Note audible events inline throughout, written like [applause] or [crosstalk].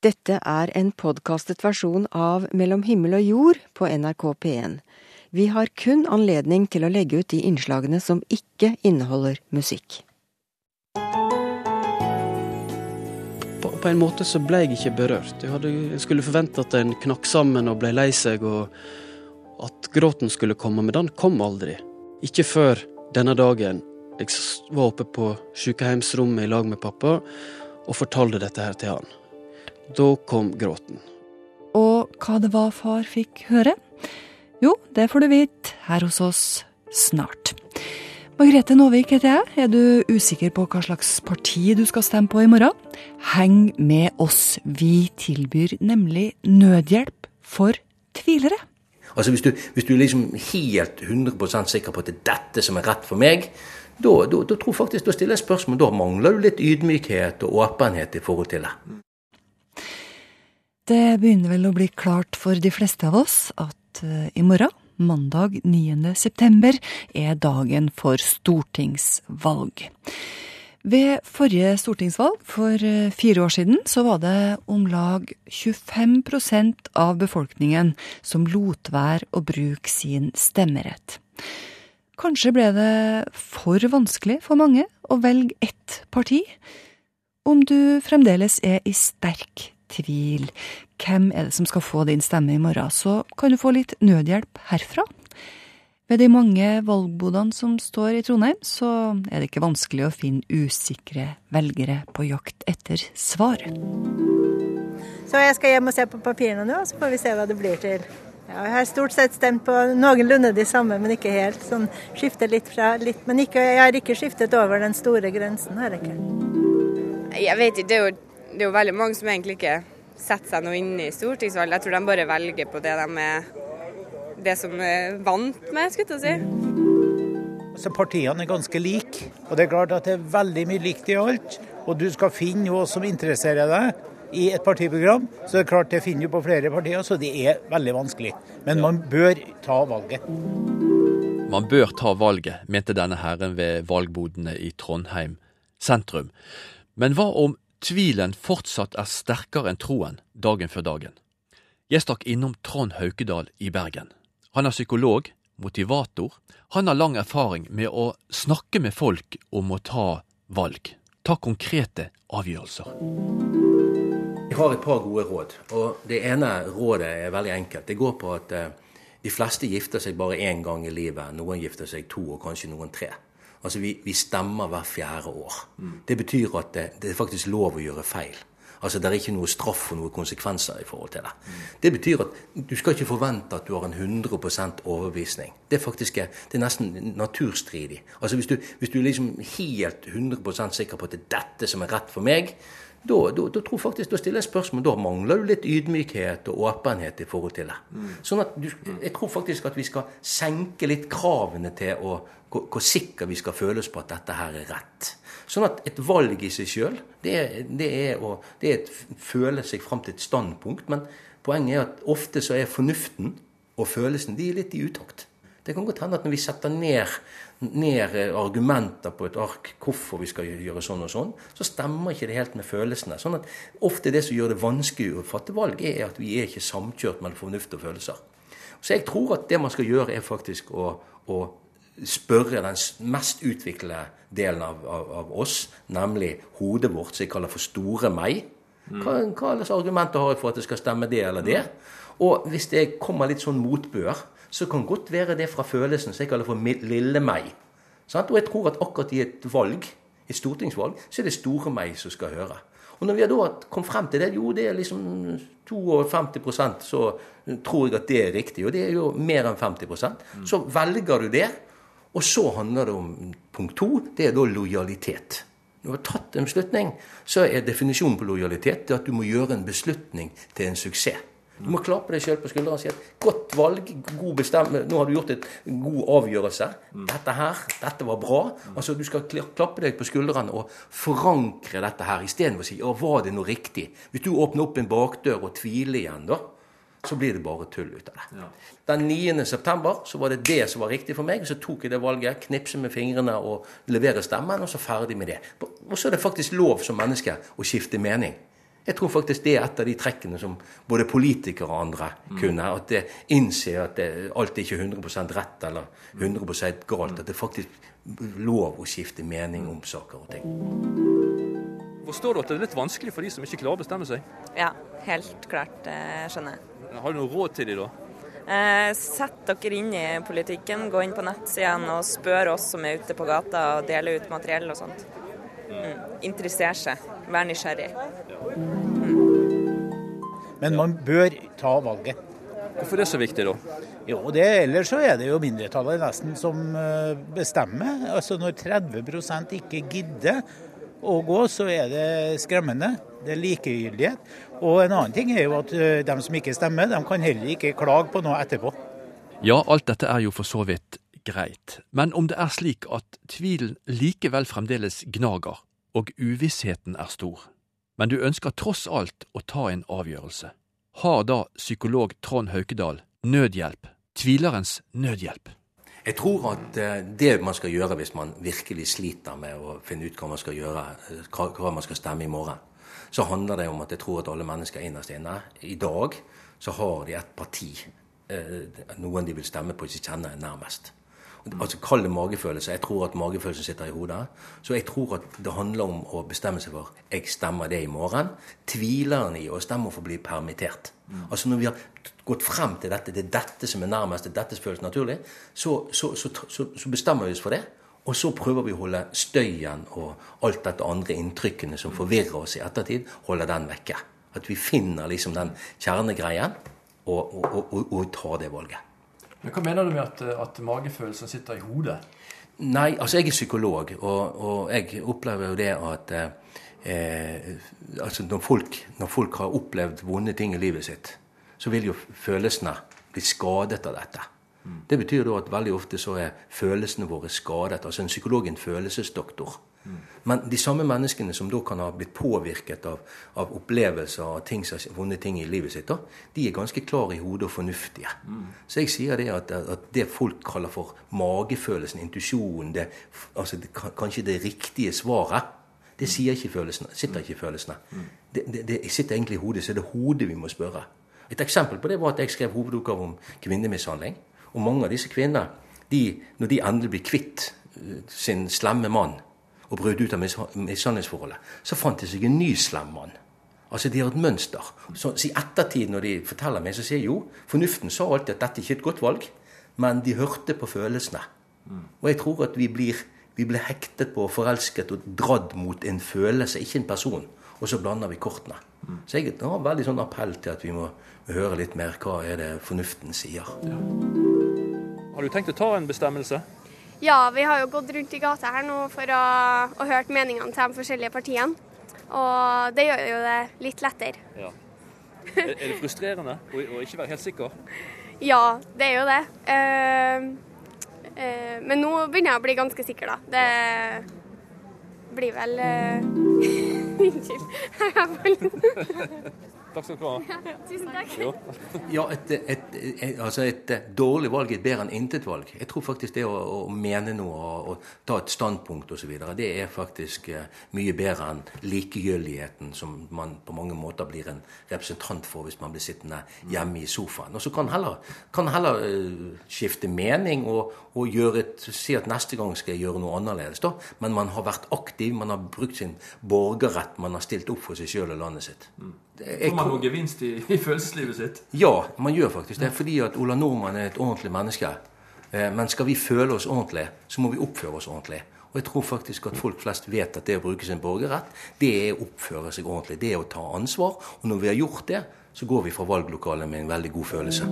Dette er en podkastet versjon av Mellom himmel og jord på NRK P1. Vi har kun anledning til å legge ut de innslagene som ikke inneholder musikk. På, en måte så ble jeg ikke berørt. Jeg, hadde, jeg skulle forvente at en knakk sammen og ble lei seg, og at gråten skulle komme, men den kom aldri. Ikke før denne dagen jeg var oppe på sykehjemsrommet i lag med pappa og fortalte dette her til han. Da kom gråten. Og hva det var far fikk høre? Jo, det får du vite her hos oss snart. Margrethe Nåvik heter jeg. Er du usikker på hva slags parti du skal stemme på i morgen? Heng med oss. Vi tilbyr nemlig nødhjelp for tvilere. Altså Hvis du, hvis du er liksom helt 100% sikker på at det er dette som er rett for meg, da, da, da tror faktisk, da stiller jeg spørsmål. Da mangler du litt ydmykhet og åpenhet i forhold til det. Det begynner vel å bli klart for de fleste av oss at uh, i morgen, mandag 9. september, er dagen for stortingsvalg. Ved forrige stortingsvalg for uh, fire år siden så var det om lag 25% av befolkningen som lot være å bruke sin stemmerett. Kanskje ble det for vanskelig for mange å velge ett parti? Om du fremdeles er i sterk tvil. Hvem er det som skal få din stemme i morgen? Så kan du få litt nødhjelp herfra. Ved de mange valgbodene som står i Trondheim, så er det ikke vanskelig å finne usikre velgere på jakt etter svar. Så jeg skal hjem og se på papirene nå, så får vi se hva det blir til. Ja, jeg har stort sett stemt på noenlunde de samme, men ikke helt. Sånn skifter litt fra litt. Men ikke, jeg har ikke skiftet over den store grensen, har jeg ikke. Jeg vet ikke, det er jo det er jo veldig mange som egentlig ikke setter seg noe inn i stortingsvalg. Jeg tror de bare velger på det de er det som er vant med, skulle jeg si. Så partiene er ganske like, og det er klart at det er veldig mye likt i alt. Og du skal finne noe som interesserer deg i et partiprogram, så det er klart det finner du på flere partier, så det er veldig vanskelig. Men man bør ta valget. Man bør ta valget, mente denne herren ved valgbodene i Trondheim sentrum. Men hva om tvilen fortsatt er sterkere enn troen dagen før dagen. Jeg stakk innom Trond Haukedal i Bergen. Han er psykolog, motivator. Han har lang erfaring med å snakke med folk om å ta valg. Ta konkrete avgjørelser. Jeg har et par gode råd. og Det ene rådet er veldig enkelt. Det går på at eh, de fleste gifter seg bare én gang i livet. Noen gifter seg to, og kanskje noen tre. Altså vi, vi stemmer hver fjerde år. Mm. Det betyr at det, det, er faktisk lov å gjøre feil. Altså Det er ikke noe straff og noen konsekvenser i forhold til det. Det betyr at du skal ikke forvente at du har en 100% overbevisning. Det er faktisk det er nesten naturstridig. Altså Hvis du, hvis du er liksom helt 100% sikker på at det er dette som er rett for meg, da, da, da, tror faktisk, da stiller jeg spørsmål. Da mangler du litt ydmykhet og åpenhet i forhold til det. Sånn at du, Jeg tror faktisk at vi skal senke litt kravene til å, hvor, hvor sikre vi skal føle oss på at dette her er rett. Sånn at et valg i seg sjøl, det, det, er å det er et, føle seg fram til et standpunkt. Men poenget er at ofte så er fornuften og følelsen de er litt i utakt. Det kan godt hende at når vi setter ned ned argumenter på et ark hvorfor vi skal gjøre sånn og sånn, så stemmer ikke det helt med følelsene. Sånn at Ofte det som gjør det vanskelig å fatte valg, er at vi er ikke samkjørt mellom fornuft og følelser. Så jeg tror at det man skal gjøre, er faktisk å, å spørre den mest utviklede delen av, av, av, oss, nemlig hodet vårt, som jeg kaller for store meg. Hva, hva slags argumenter har jeg for at det skal stemme det eller det? Og hvis det kommer litt sånn motbør, så kan godt være det fra følelsen som jeg kaller for lille meg. Og jeg tror at akkurat i et valg, et stortingsvalg, så er det store meg som skal høre. Og når vi har da kommet frem til det, jo det er liksom 52% så tror jeg at det er riktig. Og det er jo mer enn 50% Så velger du det. Og så handler det om punkt to. Det er da lojalitet. Når du har tatt en beslutning, så er definisjonen på lojalitet at du må gjøre en beslutning til en suksess. Du må klappe deg sjøl på skulderen og si at 'godt valg, god bestemme, nå har du gjort en god avgjørelse'. 'Dette her, dette var bra'. Altså Du skal klappe deg på skuldrene og forankre dette her, istedenfor å si 'ja, var det noe riktig'? Hvis du åpner opp en bakdør og tviler igjen, da, så blir det bare tull ut av det. Ja. Den 9. september så var det det som var riktig for meg. Så tok jeg det valget, knipse med fingrene og levere stemmen, og så ferdig med det. Og så er det faktisk lov som menneske å skifte mening. Jeg tror faktisk det er et av de trekkene som både politikere og andre mm. kunne. At det innser at det, alt er ikke 100 rett eller 100 galt. At det faktisk er lov å skifte mening om saker og ting. Forstår du at det er litt vanskelig for de som ikke klarer å bestemme seg? Ja, helt klart. Det skjønner jeg. Har du noe råd til de da? Eh, sett dere inn i politikken. Gå inn på nettsidene og spør oss som er ute på gata og deler ut materiell og sånt. Mm. Interesser seg. Vær nysgjerrig. Men man bør ta valget. Hvorfor er det så viktig, da? Jo, det, Ellers så er det jo mindretallet nesten som eh, bestemmer. Altså Når 30% ikke gidder å gå, så er det skremmende. Det er likegyldighet. Og en annen ting er jo at eh, de som ikke stemmer, de kan heller ikke klage på noe etterpå. Ja, alt dette er jo for så vidt greit. Men om det er slik at tvilen likevel fremdeles gnager, og uvissheten er stor, men du ønsker tross alt å ta en avgjørelse. Har da psykolog Trond Haukedal nødhjelp, tvilerens nødhjelp? Jeg tror at eh, det man skal gjøre hvis man virkelig sliter med å finne ut hva man skal gjøre, eh, hva man skal stemme i morgen, så handler det om at jeg tror at alle mennesker innerst inne i dag så har de et parti, eh, noen de vil stemme på, ikke kjenner nærmest altså Kall det magefølelse. Jeg tror at magefølelsen sitter i hodet. Så jeg tror at det handler om å bestemme seg for jeg stemmer det i morgen. Tviler han i å stemme for å bli permittert. Altså Når vi har gått frem til dette, det er dette som er nærmest, det er dette som føles naturlig, så, så, så, så, bestemmer vi oss for det. Og så prøver vi å holde støyen og alt dette andre inntrykkene som forvirrer oss i ettertid, holde den vekke. At vi finner liksom den kjernegreien og, og, og, og tar det valget. Men Hva mener du med at, at magefølelsen sitter i hodet? Nei, altså jeg er psykolog, og, og jeg opplever jo det at eh, altså når folk, når folk, har opplevd vonde ting i livet sitt, så vil jo følelsene bli skadet av dette. Mm. Det betyr da at veldig ofte så er følelsene våre skadet. Altså en psykolog er en følelsesdoktor. Men de samme menneskene som da kan ha blitt påvirket av, av opplevelser av ting, vonde ting i livet sitt, da, de er ganske klare i hodet og fornuftige. Mm. Så jeg sier det at, at, det folk kaller for magefølelsen, intuisjonen, altså det, kanskje det riktige svaret, det sier ikke følelsene, sitter ikke i følelsene. Det, det, det, sitter egentlig i hodet, så det er hodet vi må spørre. Et eksempel på det var at jeg skrev hovedoppgave om kvinnemishandling. Og mange av disse kvinnene, når de endelig blir kvitt eh, sin slemme mann, og brøt ut av mishandlingsforholdet, så fant de seg en ny slem mann. Altså, De har et mønster. Så, I ettertid, når de forteller meg, så sier jeg jo fornuften sa alltid at dette ikke er et godt valg, men de hørte på følelsene. Og jeg tror at vi blir, vi blir hektet på, forelsket og dradd mot en følelse, ikke en person. Og så blander vi kortene. Så jeg har veldig sånn appell til at vi må høre litt mer hva er det fornuften sier. Ja. Har du tenkt å ta en bestemmelse? Ja, vi har jo gått rundt i gata her nå for å, å hørt meningene til de forskjellige partiene. Og det gjør jo det litt lettere. Ja. Er, det frustrerende å, å, ikke være helt sikker? Ja, det er jo det. Uh, uh, men nå begynner jeg å bli ganske sikker, da. Det blir vel [laughs] uh... [laughs] Takk skal du ha. [laughs] Ja, tusen takk. ja, et, et, et, altså et, dårlig valg er bedre enn intet valg. Jeg tror faktisk det å, å mene noe og, og, ta et standpunkt osv., det er faktisk uh, mye bedre enn likegyldigheten som man på mange måter blir en representant for hvis man blir sittende hjemme i sofaen. Og så kan heller, kan heller uh, skifte mening og, og gjøre et, si at neste gang skal jeg gjøre noe annerledes. da. Men man har vært aktiv, man har brukt sin borgerrett, man har stilt opp for seg sjøl og landet sitt. Får man noe gevinst i, i, følelseslivet sitt? Ja, man gjør faktisk det. Fordi at Ola Nordmann er et ordentlig menneske. Eh, men skal vi føle oss ordentlig, så må vi oppføre oss ordentlig. Og jeg tror faktisk at folk flest vet at det å bruke sin borgerrett, det er å oppføre seg ordentlig. Det er å ta ansvar. Og når vi har gjort det, så går vi fra valglokalet med en veldig god følelse.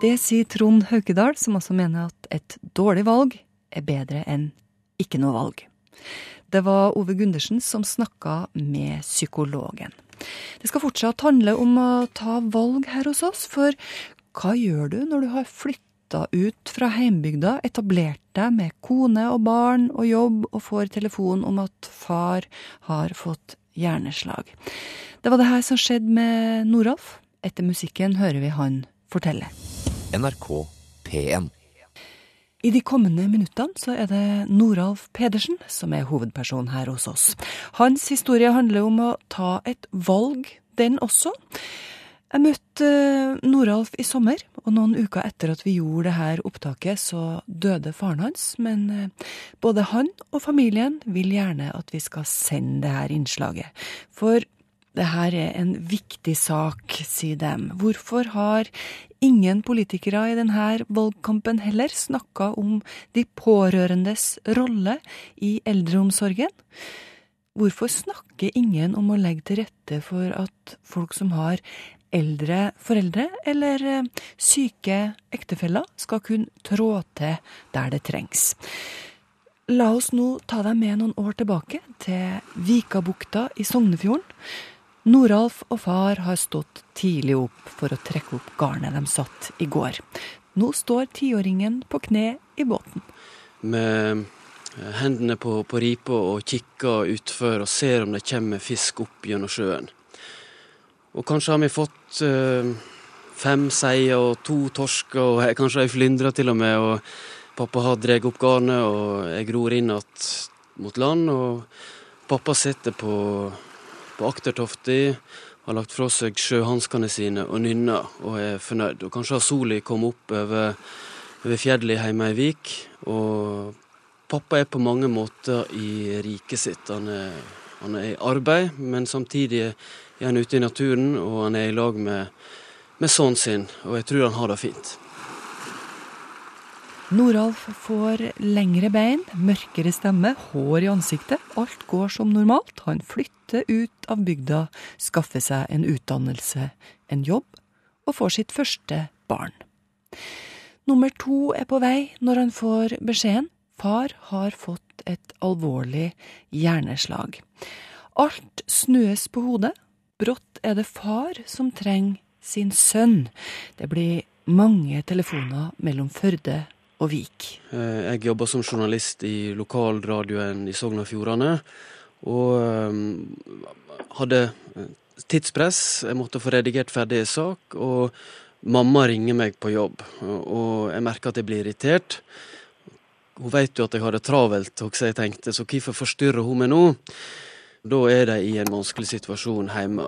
Det sier Trond Haukedal, som også mener at et dårlig valg er bedre enn ikke noe valg. Det var Ove Gundersen som snakka med psykologen. Det skal fortsatt handle om å ta valg her hos oss, for hva gjør du når du har flytta ut fra heimbygda, etablert deg med kone og barn og jobb, og får telefon om at far har fått hjerneslag? Det var det her som skjedde med Noralf. Etter musikken hører vi han fortelle. NRK P1. I de kommende minuttene så er det Noralf Pedersen som er hovedperson her hos oss. Hans historie handler om å ta et valg, den også. Jeg møtte eh, Noralf i sommer, og noen uker etter at vi gjorde det her opptaket, så døde faren hans. Men eh, både han og familien vil gjerne at vi skal sende det her innslaget. For det her er en viktig sak, sier dem. Hvorfor har ingen politikere i denne valgkampen heller snakka om de pårørendes rolle i eldreomsorgen? Hvorfor snakker ingen om å legge til rette for at folk som har eldre foreldre eller eh, syke ektefeller, skal kunne trå til der det trengs? La oss nå ta deg med noen år tilbake, til Vikabukta i Sognefjorden. Noralf og far har stått tidlig opp for å trekke opp garnet de satt i går. Nå står tiåringen på kne i båten. Med eh, hendene på, på ripa og kikker utfor og ser om det kommer fisk opp gjennom sjøen. Og kanskje har vi fått øh, fem seier og to torsker og kanskje ei flyndre til og med. Og pappa har dratt opp garnet, og jeg gror inn igjen mot land. Og pappa sitter på på aktertofta, har lagt fra seg sjøhanskene sine og nynner og er fornøyd. Og kanskje har sola kommet opp over, over fjellet hjemme i Vik. Og pappa er på mange måter i riket sitt. Han er, han er i arbeid, men samtidig er han ute i naturen, og han er i lag med, med sønnen sin. Og jeg tror han har det fint. Noralf får lengre bein, mørkere stemme, hår i ansiktet. Alt går som normalt. Han flytter ut av bygda, skaffer seg en utdannelse, en jobb, og får sitt første barn. Nummer to er på vei når han får beskjeden. Far har fått et alvorlig hjerneslag. Alt snues på hodet. Brått er det far som trenger sin sønn. Det blir mange telefoner mellom Førde og Vik. Eh, jeg jobber som journalist i lokalradioen i Sogn og Fjordane. Og eh, hadde eh, tidspress. Jeg måtte få redigert ferdig en sak. Og mamma ringer meg på jobb, og jeg merker at jeg blir irritert. Hun vet jo at jeg har det travelt, og jeg tenkte, så hvorfor forstyrrer hun meg nå? Da er de i en vanskelig situasjon hjemme.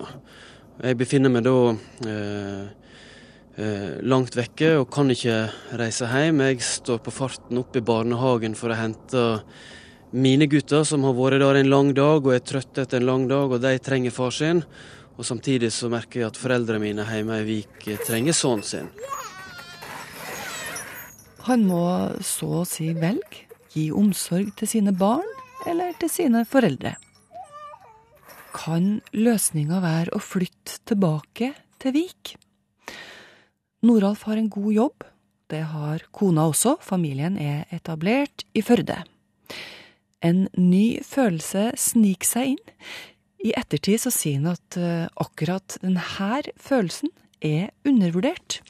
Jeg befinner meg da eh, langt vekke og kan ikke reise hjem. Jeg står på farten opp i barnehagen for å hente mine gutter, som har vært der en lang dag og er trøtte etter en lang dag, og de trenger far sin. Og samtidig så merker jeg at foreldrene mine hjemme i Vik trenger sønnen sin. Han må så å si velge gi omsorg til sine barn eller til sine foreldre. Kan løsninga være å flytte tilbake til Vik? Noralf har en god jobb. Det har kona også. Familien er etablert i Førde. En ny følelse sniker seg inn. I ettertid så sier han at uh, akkurat denne følelsen er undervurdert.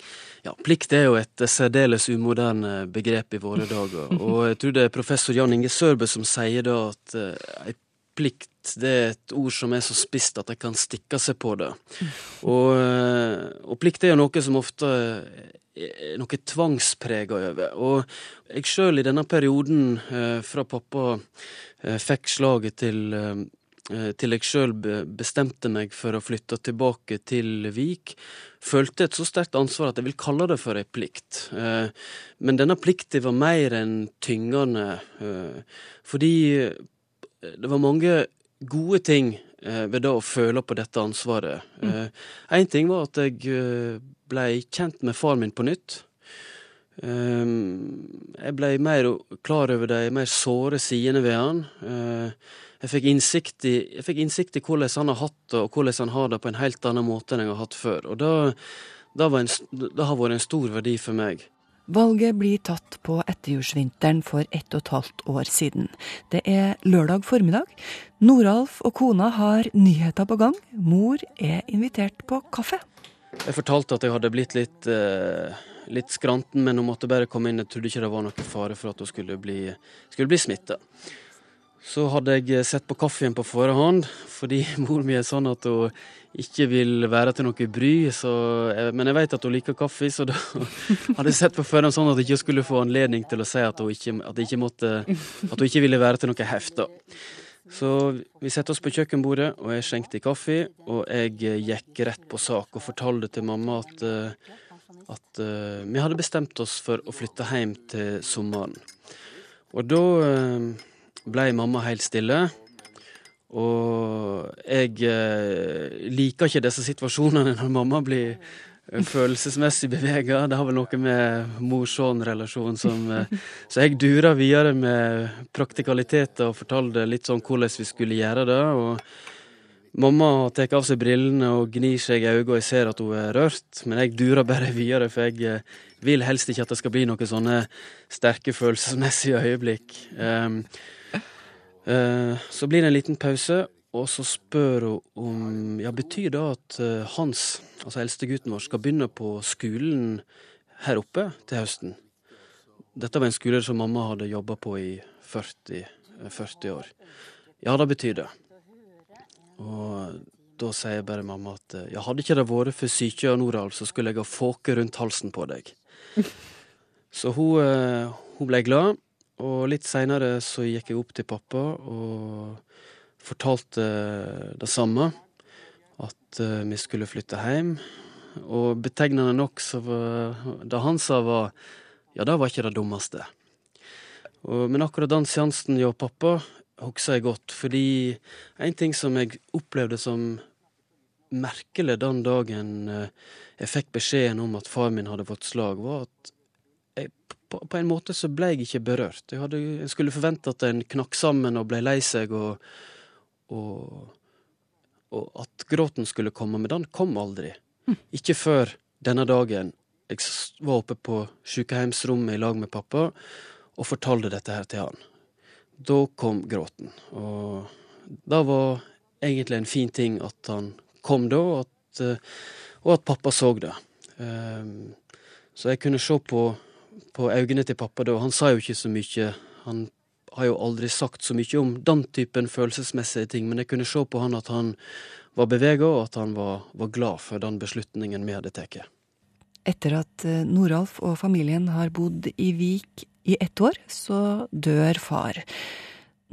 Ja, Plikt er jo et særdeles umoderne begrep i våre dager. [laughs] Og jeg tror det er professor Jan Inge Sørbø som sier da at uh, plikt det er et ord som er så spisst at det kan stikke seg på det. Og, eh, og plikt er jo noe som ofte er noe tvangsprega over. Og jeg sjøl i denne perioden, eh, fra pappa eh, fikk slaget til til jeg sjøl bestemte meg for å flytte tilbake til Vik, følte et så sterkt ansvar at jeg vil kalle det for ei plikt. Men denne plikten var mer enn tyngende, fordi det var mange gode ting eh, ved det å føle på dette ansvaret. Én mm. eh, ting var at jeg eh, ble kjent med far min på nytt. Jeg ble mer klar over de mer såre sidene ved han. Jeg fikk, innsikt i, jeg fikk innsikt i hvordan han har hatt det, og hvordan han har det på en helt annen måte enn jeg har hatt før. Og det, det, det har vært en stor verdi for meg. Valget blir tatt på etterjordsvinteren for ett og et halvt år siden. Det er lørdag formiddag. Noralf og kona har nyheter på gang. Mor er invitert på kaffe. Jeg fortalte at jeg hadde blitt litt, eh, litt skranten, men hun måtte bare komme inn. Jeg trodde ikke det var noen fare for at hun skulle bli, skulle bli smitta. Så hadde jeg sett på kaffen på forhånd, fordi [laughs] mor mi er sånn at hun ikke vil være til noe bry. Så, men jeg vet at hun liker kaffe, så da [laughs] hadde jeg sett på forhånd sånn at jeg ikke skulle få anledning til å si at hun ikke, at ikke, måtte, at hun ikke ville være til noe heft. Så vi setter oss på kjøkkenbordet, og jeg skjenkte kaffe. Og jeg gikk rett på sak og fortalte til mamma at, at uh, vi hadde bestemt oss for å flytte hjem til sommeren. Og da ble mamma helt stille. Og jeg uh, liker ikke disse situasjonene når mamma blir følelsesmessig bevega. Det har vel noe med mor-sønn-relasjonen som Så jeg dura videre med praktikaliteter og fortalte litt sånn hvordan vi skulle gjøre det. og Mamma tar av seg brillene og gnir seg i øynene, og jeg ser at hun er rørt. Men jeg durer bare videre, for jeg vil helst ikke at det skal bli noen sånne sterke følelsesmessige øyeblikk. Um, så blir det en liten pause, og så spør hun om Ja, betyr det at Hans, altså eldstegutten vår, skal begynne på skolen her oppe til høsten? Dette var en skole som mamma hadde jobba på i 40, 40 år. Ja, det betyr det. Og da sier bare mamma at ja, hadde ikke det vært for syke og Noralf, så skulle jeg ha fåke rundt halsen på deg. [laughs] Så hun, hun ble glad, og litt seinere så gikk jeg opp til pappa og fortalte det samme. At vi skulle flytte hjem. Og betegnende nok så det han sa var ja, det var ikke det dummeste. Og, men akkurat den seansen jeg og pappa husker jeg godt, fordi en ting som jeg opplevde som merkelig den dagen jeg fikk beskjeden om at far min hadde fått slag, var at på, på, en måte så ble jeg ikke berørt. Jeg, hadde, jeg skulle forvente at en knakk sammen og ble lei seg, og, og, og, at gråten skulle komme, men den kom aldri. Mm. Ikke før denne dagen jeg var oppe på sykehjemsrommet i lag med pappa og fortalte dette her til han. Da kom gråten. Og det var egentlig en fin ting at han kom da, og at, og at pappa så det. Um, så jeg kunne se på, på øynene til pappa da. Han sa jo ikke så mye. Han har jo aldri sagt så mye om den typen følelsesmessige ting, men jeg kunne se på han at han var bevega, og at han var, var, glad for den beslutningen vi hadde tatt. Etter at Noralf og familien har bodd i Vik i ett år, så dør far.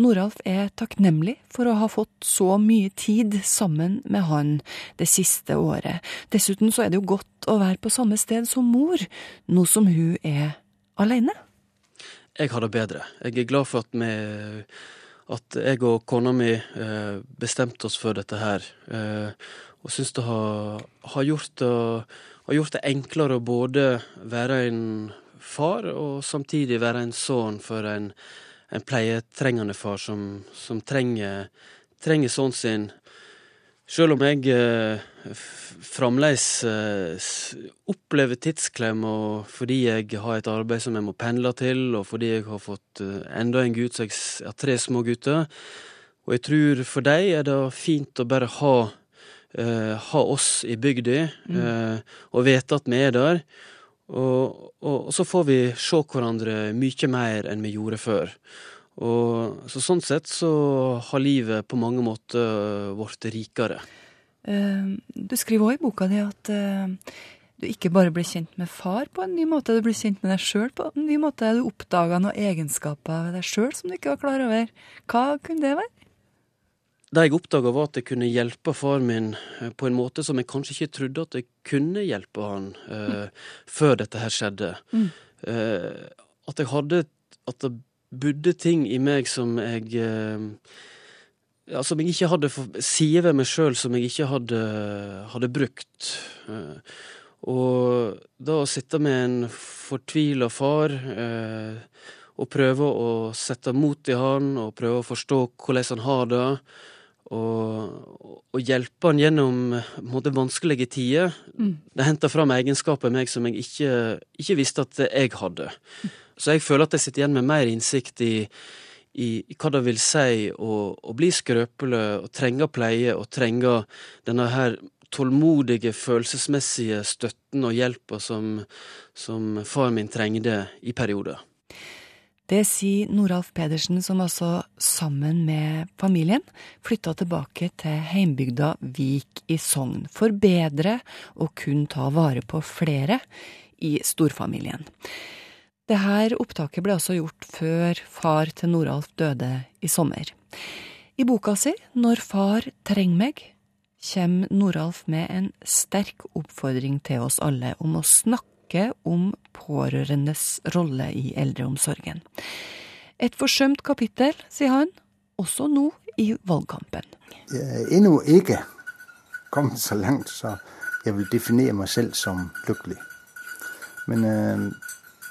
Noralf er takknemlig for å ha fått så mye tid sammen med han det siste året. Dessuten så er det jo godt å være på samme sted som mor, nå som hun er alene. Jeg har det bedre. Jeg er glad for at, vi, at jeg og kona mi eh, bestemte oss for dette her. Eh, og syns det har, har, gjort det, har gjort det enklere å både være en far, og samtidig være en sønn for en en pleietrengende far som, som trenger, trenger sønnen sin. Selv om jeg eh, fremdeles eh, opplever tidsklem, og fordi jeg har et arbeid som jeg må pendle til, og fordi jeg har fått eh, enda en gutt, så jeg har tre små gutter. Og jeg tror for dem er det fint å bare ha, eh, ha oss i bygda, mm. Eh, og vite at vi er der. Og, og, og, så får vi se hverandre mye mer enn vi gjorde før. Og, så sånn sett så har livet på mange måter blitt rikere. Uh, du skriver òg i boka di at uh, du ikke bare ble kjent med far på en ny måte, du ble kjent med deg sjøl på en ny måte. Du oppdaga noen egenskaper ved deg sjøl som du ikke var klar over. Hva kunne det være? Det jeg oppdaga, var at jeg kunne hjelpe far min eh, på en måte som jeg kanskje ikke trodde at jeg kunne hjelpe han uh, mm. før dette her skjedde. Mm. Uh, at jeg hadde At det bodde ting i meg som jeg uh, ja, Som jeg ikke hadde sider ved meg sjøl som jeg ikke hadde, hadde brukt. og da å sitte med en fortvila far og prøve å sette mot i han og prøve å forstå hvordan han har det og, og hjelpe han gjennom måte, vanskelige tider. Mm. Det henter fram egenskaper i meg som jeg ikke, ikke, visste at jeg hadde. Så jeg føler at jeg sitter igjen med mer innsikt i, i, i hva det vil si å, å bli skrøpelig og trenge pleie og trenge denne her tålmodige, følelsesmessige støtten og hjelpa som, som far min trengte i perioder. Det sier Noralf Pedersen, som altså sammen med familien flytta tilbake til heimbygda Vik i Sogn, for bedre å kunne ta vare på flere i storfamilien. Dette opptaket ble altså gjort før far til Noralf døde i sommer. I boka si Når far trenger meg, kommer Noralf med en sterk oppfordring til oss alle om å snakke snakke om pårørendes rolle i eldreomsorgen. Et forsømt kapittel, sier han, også nå i valgkampen. Jeg er ennå ikke kommet så langt så jeg vil definere meg selv som lykkelig. Men øh,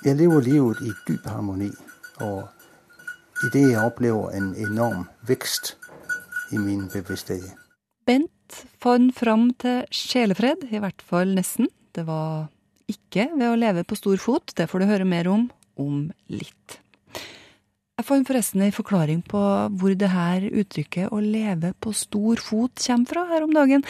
jeg lever livet i dyp harmoni, og i det jeg opplever en enorm vekst i min bevissthet. Bent fant fram til sjelefred, i hvert fall nesten. Det var ikke ved å leve på stor fot, det får du høre mer om om litt. Jeg fant forresten en forklaring på hvor det her uttrykket 'å leve på stor fot' kommer fra her om dagen.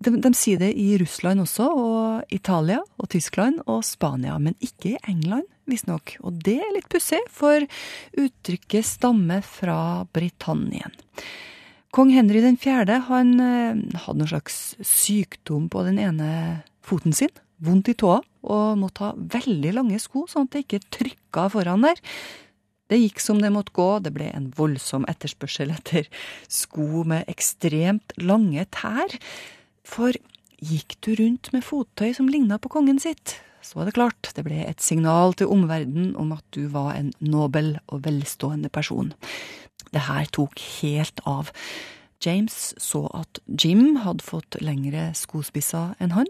De, de, sier det i Russland også, og Italia og Tyskland og Spania, men ikke i England, visstnok. Og det er litt pussig, for uttrykket stammer fra Britannien. Kong Henry 4. han eh, hadde noen slags sykdom på den ene foten sin, vondt i tåa og måtte ha veldig lange sko, sånn at det ikke trykka foran der. Det gikk som det måtte gå, det ble en voldsom etterspørsel etter sko med ekstremt lange tær. For gikk du rundt med fottøy som ligna på kongen sitt, så var det klart, det ble et signal til omverdenen om at du var en nobel og velstående person. Det her tok helt av. James så at Jim hadde fått lengre skospisser enn han.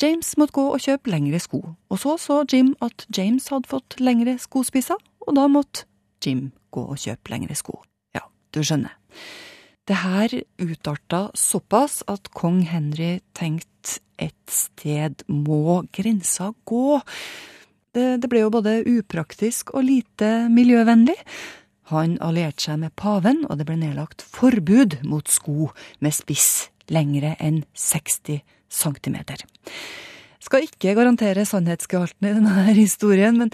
James måtte gå og kjøpe lengre sko, og så så Jim at James hadde fått lengre skospisser, og da måtte Jim gå og kjøpe lengre sko. Ja, du skjønner. Det her utarta såpass at kong Henry tenkte et sted må grensa gå. Det, det ble jo både upraktisk og lite miljøvennlig. Han allierte seg med paven, og det ble nedlagt forbud mot sko med spiss lengre enn 60 centimeter. Skal ikke garantere sannhetsgehalten i denne historien, men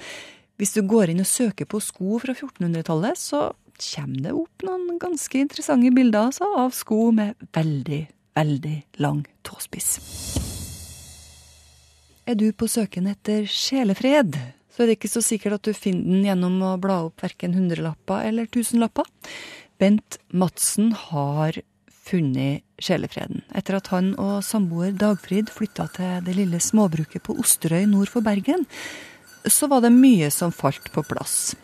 hvis du går inn og søker på sko fra 1400-tallet, så kommer det opp noen ganske interessante bilder altså, av sko med veldig, veldig lang tåspiss. Er du på søken etter sjelefred, så er det ikke så sikkert at du finner den gjennom å bla opp verken hundrelapper eller tusenlapper. Bent Madsen har funnet sjelefreden, etter at han og samboer Dagfrid flytta til det lille småbruket på Osterøy nord for Bergen, så var det mye som falt på plass.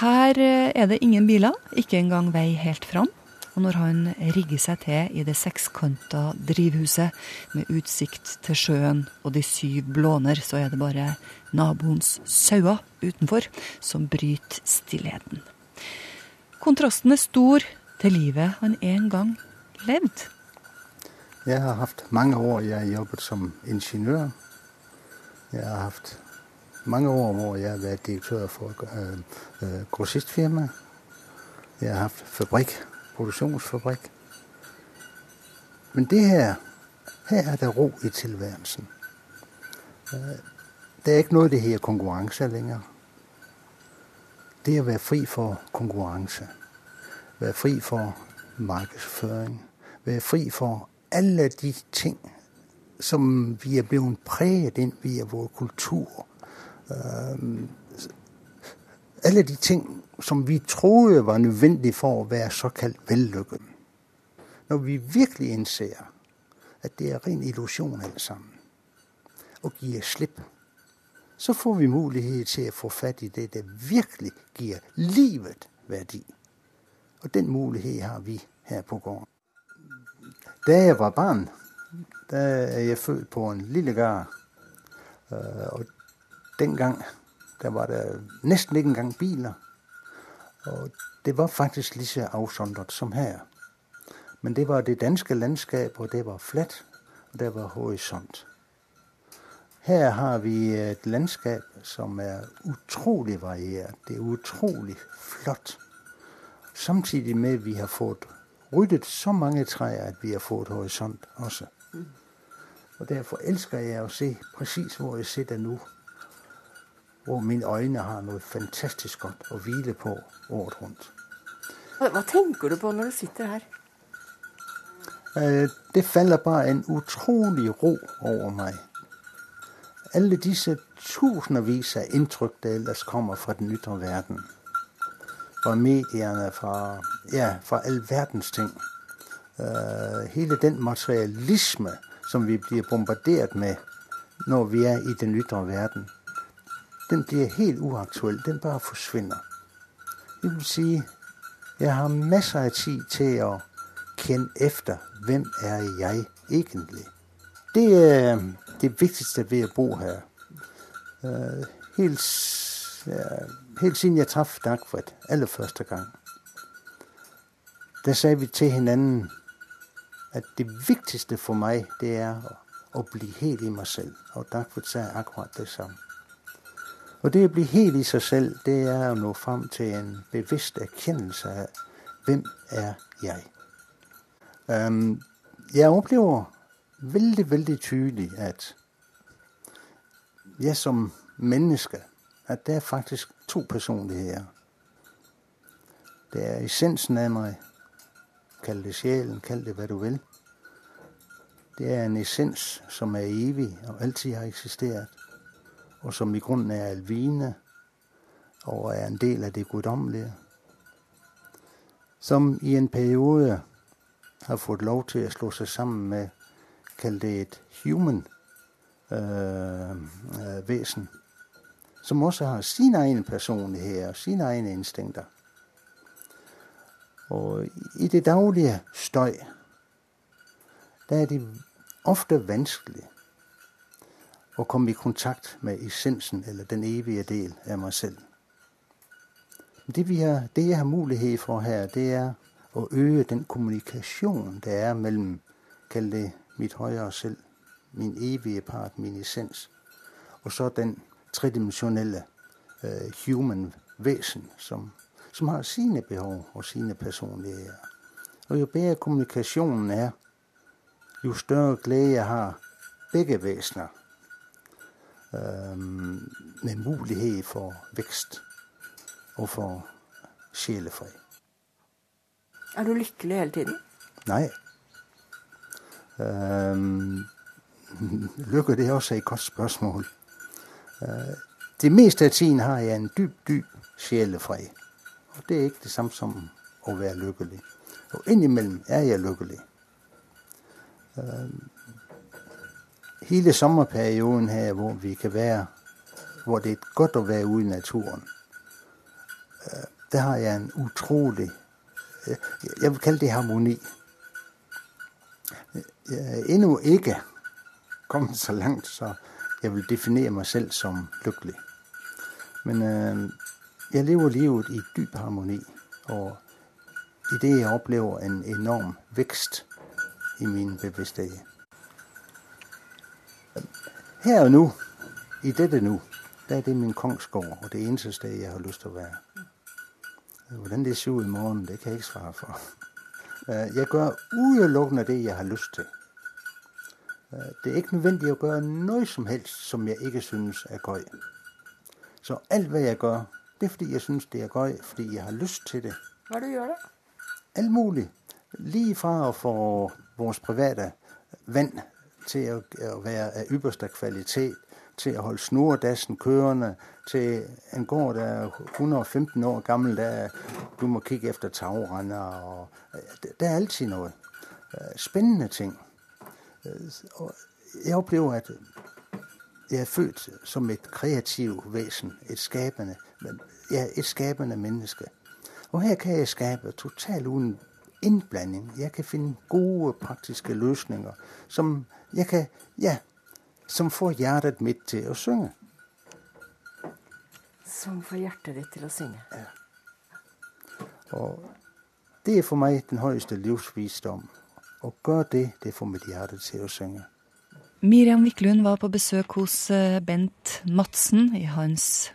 Her eh, er det ingen biler, ikke engang vei helt fram. Og når han rigger seg til i det sekskanta drivhuset med utsikt til sjøen og de syv blåner, så er det bare naboens sauer utenfor som bryter stillheten. Kontrasten er stor til livet han en gang levd? Jeg har hatt mange år jeg har jobbet som ingeniør. Jeg har hatt mange år hvor jeg har vært direktør for øh, øh, grossistfirma. Jeg har hatt fabrikk, produksjonsfabrikk. Men det her her er det ro i tilværelsen. Øh, det er ikke noe det her konkurranse lenger. Det å være fri for konkurranse være fri for markedsføring, være fri for alle de ting som vi er blevet præget inn via vår kultur. Uh, alle de ting som vi trodde var nødvendige for å være såkalt vellykket. Når vi virkelig innser at det er ren illusjon alt sammen, og gir slipp, så får vi mulighet til å få fatt i det det virkelig gir livet verdi. Og den mulighet har vi her på gården. Da jeg var barn, da er jeg født på en lille gard. Øh, og den gang der var det nesten ikke engang biler. Og det var faktisk lige så afsondret som her. Men det var det danske landskap, og det var flatt, og det var horisont. Her har vi et landskap som er utrolig variert. Det er utrolig flott. Samtidig med at vi har fått ryddet så mange trær at vi har fått horisont også. Og Derfor elsker jeg å se presis hvor jeg sitter nå. Hvor mine øyne har noe fantastisk godt å hvile på året rundt. Hva tenker du på når du sitter her? Øh, det faller bare en utrolig ro over meg. Alle disse tusenvis av inntrykk det ellers kommer fra den ytre verden. Fra medierne, fra, ja, fra all verdens ting. Uh, hele den materialisme som vi blir bombardert med når vi er i den ytre verden, den blir helt uaktuell. Den bare forsvinner. Det vil si, jeg har masser av tid til å kjenne efter hvem er jeg egentlig. Det er det viktigste ved å bo her. Uh, helt, helt siden jeg traff Dagfred aller første gang. Der sa vi til hverandre at det viktigste for meg, det er å, å bli helt i meg selv. Og Dagfred sa akkurat det samme. Og det å bli helt i seg selv, det er å nå fram til en bevisst erkjennelse av hvem er jeg. Um, jeg opplever veldig, veldig tydelig at jeg som menneske at det er faktisk to personligheter. Det er essensen av meg. Kall det sjelen, kall det hva du vil. Det er en essens som er evig og alltid har eksistert, og som i grunnen er alvine og er en del av det guddommelige. Som i en periode har fått lov til å slå seg sammen med, kall det et human øh, øh, vesen, som også har sine egne personligheter og sine egne instinkter. Og i det daglige støy, der er det ofte vanskelig å komme i kontakt med essensen eller den evige del av meg selv. Det, har, det jeg har mulighet for her, det er å øke den kommunikasjon det er mellom, kall det mitt høyere selv, min evige part, min essens, og så den tredimensjonelle uh, human vesen, som, som, har sine behov og sine personligheter. Og jo bedre kommunikasjonen er, jo større glede har begge vesener um, med mulighet for vekst og for sjelefred. Er du lykkelig hele tiden? Nei. Um, [laughs] lykke det er også et godt spørsmål. Uh, det meste av tiden har jeg en dyp, dyp sjelefred. Og det er ikke det samme som å være lykkelig. Og innimellom er jeg lykkelig. Uh, hele sommerperioden her hvor vi kan være hvor det er godt å være ute i naturen, uh, der har jeg en utrolig Jeg vil kalle det harmoni. Jeg er endnu ikke kommet så langt, så jeg vil definere meg selv som lykkelig. Men øh, jeg lever livet i dyp harmoni, og i det jeg opplever en enorm vekst i min bevissthet. Her og nå, i dette nå, der er det min kongsgård, og det eneste sted jeg har lyst til å være. Hvordan det ser ut i morgen, det kan jeg ikke svare for. Jeg gjør utelukkende det jeg har lyst til. Det er ikke nødvendig å gjøre noe som helst som jeg ikke synes er gøy. Så alt hva jeg gjør, det er fordi jeg synes det er gøy, fordi jeg har lyst til det. Hva er det du gjør, da? Alt mulig. Lige fra å få vårt private vann til å være av ypperste kvalitet, til å holde snordassen kørende, til en gård der er 115 år gammel, der du må kikke efter tagrender Og, det er alltid noe. Spennende ting. Og jeg opplever at jeg er født som et kreativt vesen, et skapende, ja, et skapende menneske. Og her kan jeg skape totalt uten innblanding. Jeg kan finne gode, praktiske løsninger som jeg kan, ja, som får hjertet mitt til å synge. Som får hjertet ditt til å synge. Ja. Og det er for meg den høyeste livsvisdom. Å gør det, det får mitt hjerte til å synge. Miriam Wiklund var på besøk hos Bent Madsen i hans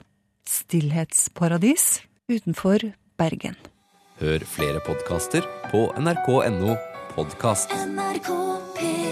stillhetsparadis utenfor Bergen. Hør flere podkaster på nrk.no podkast. NRK P3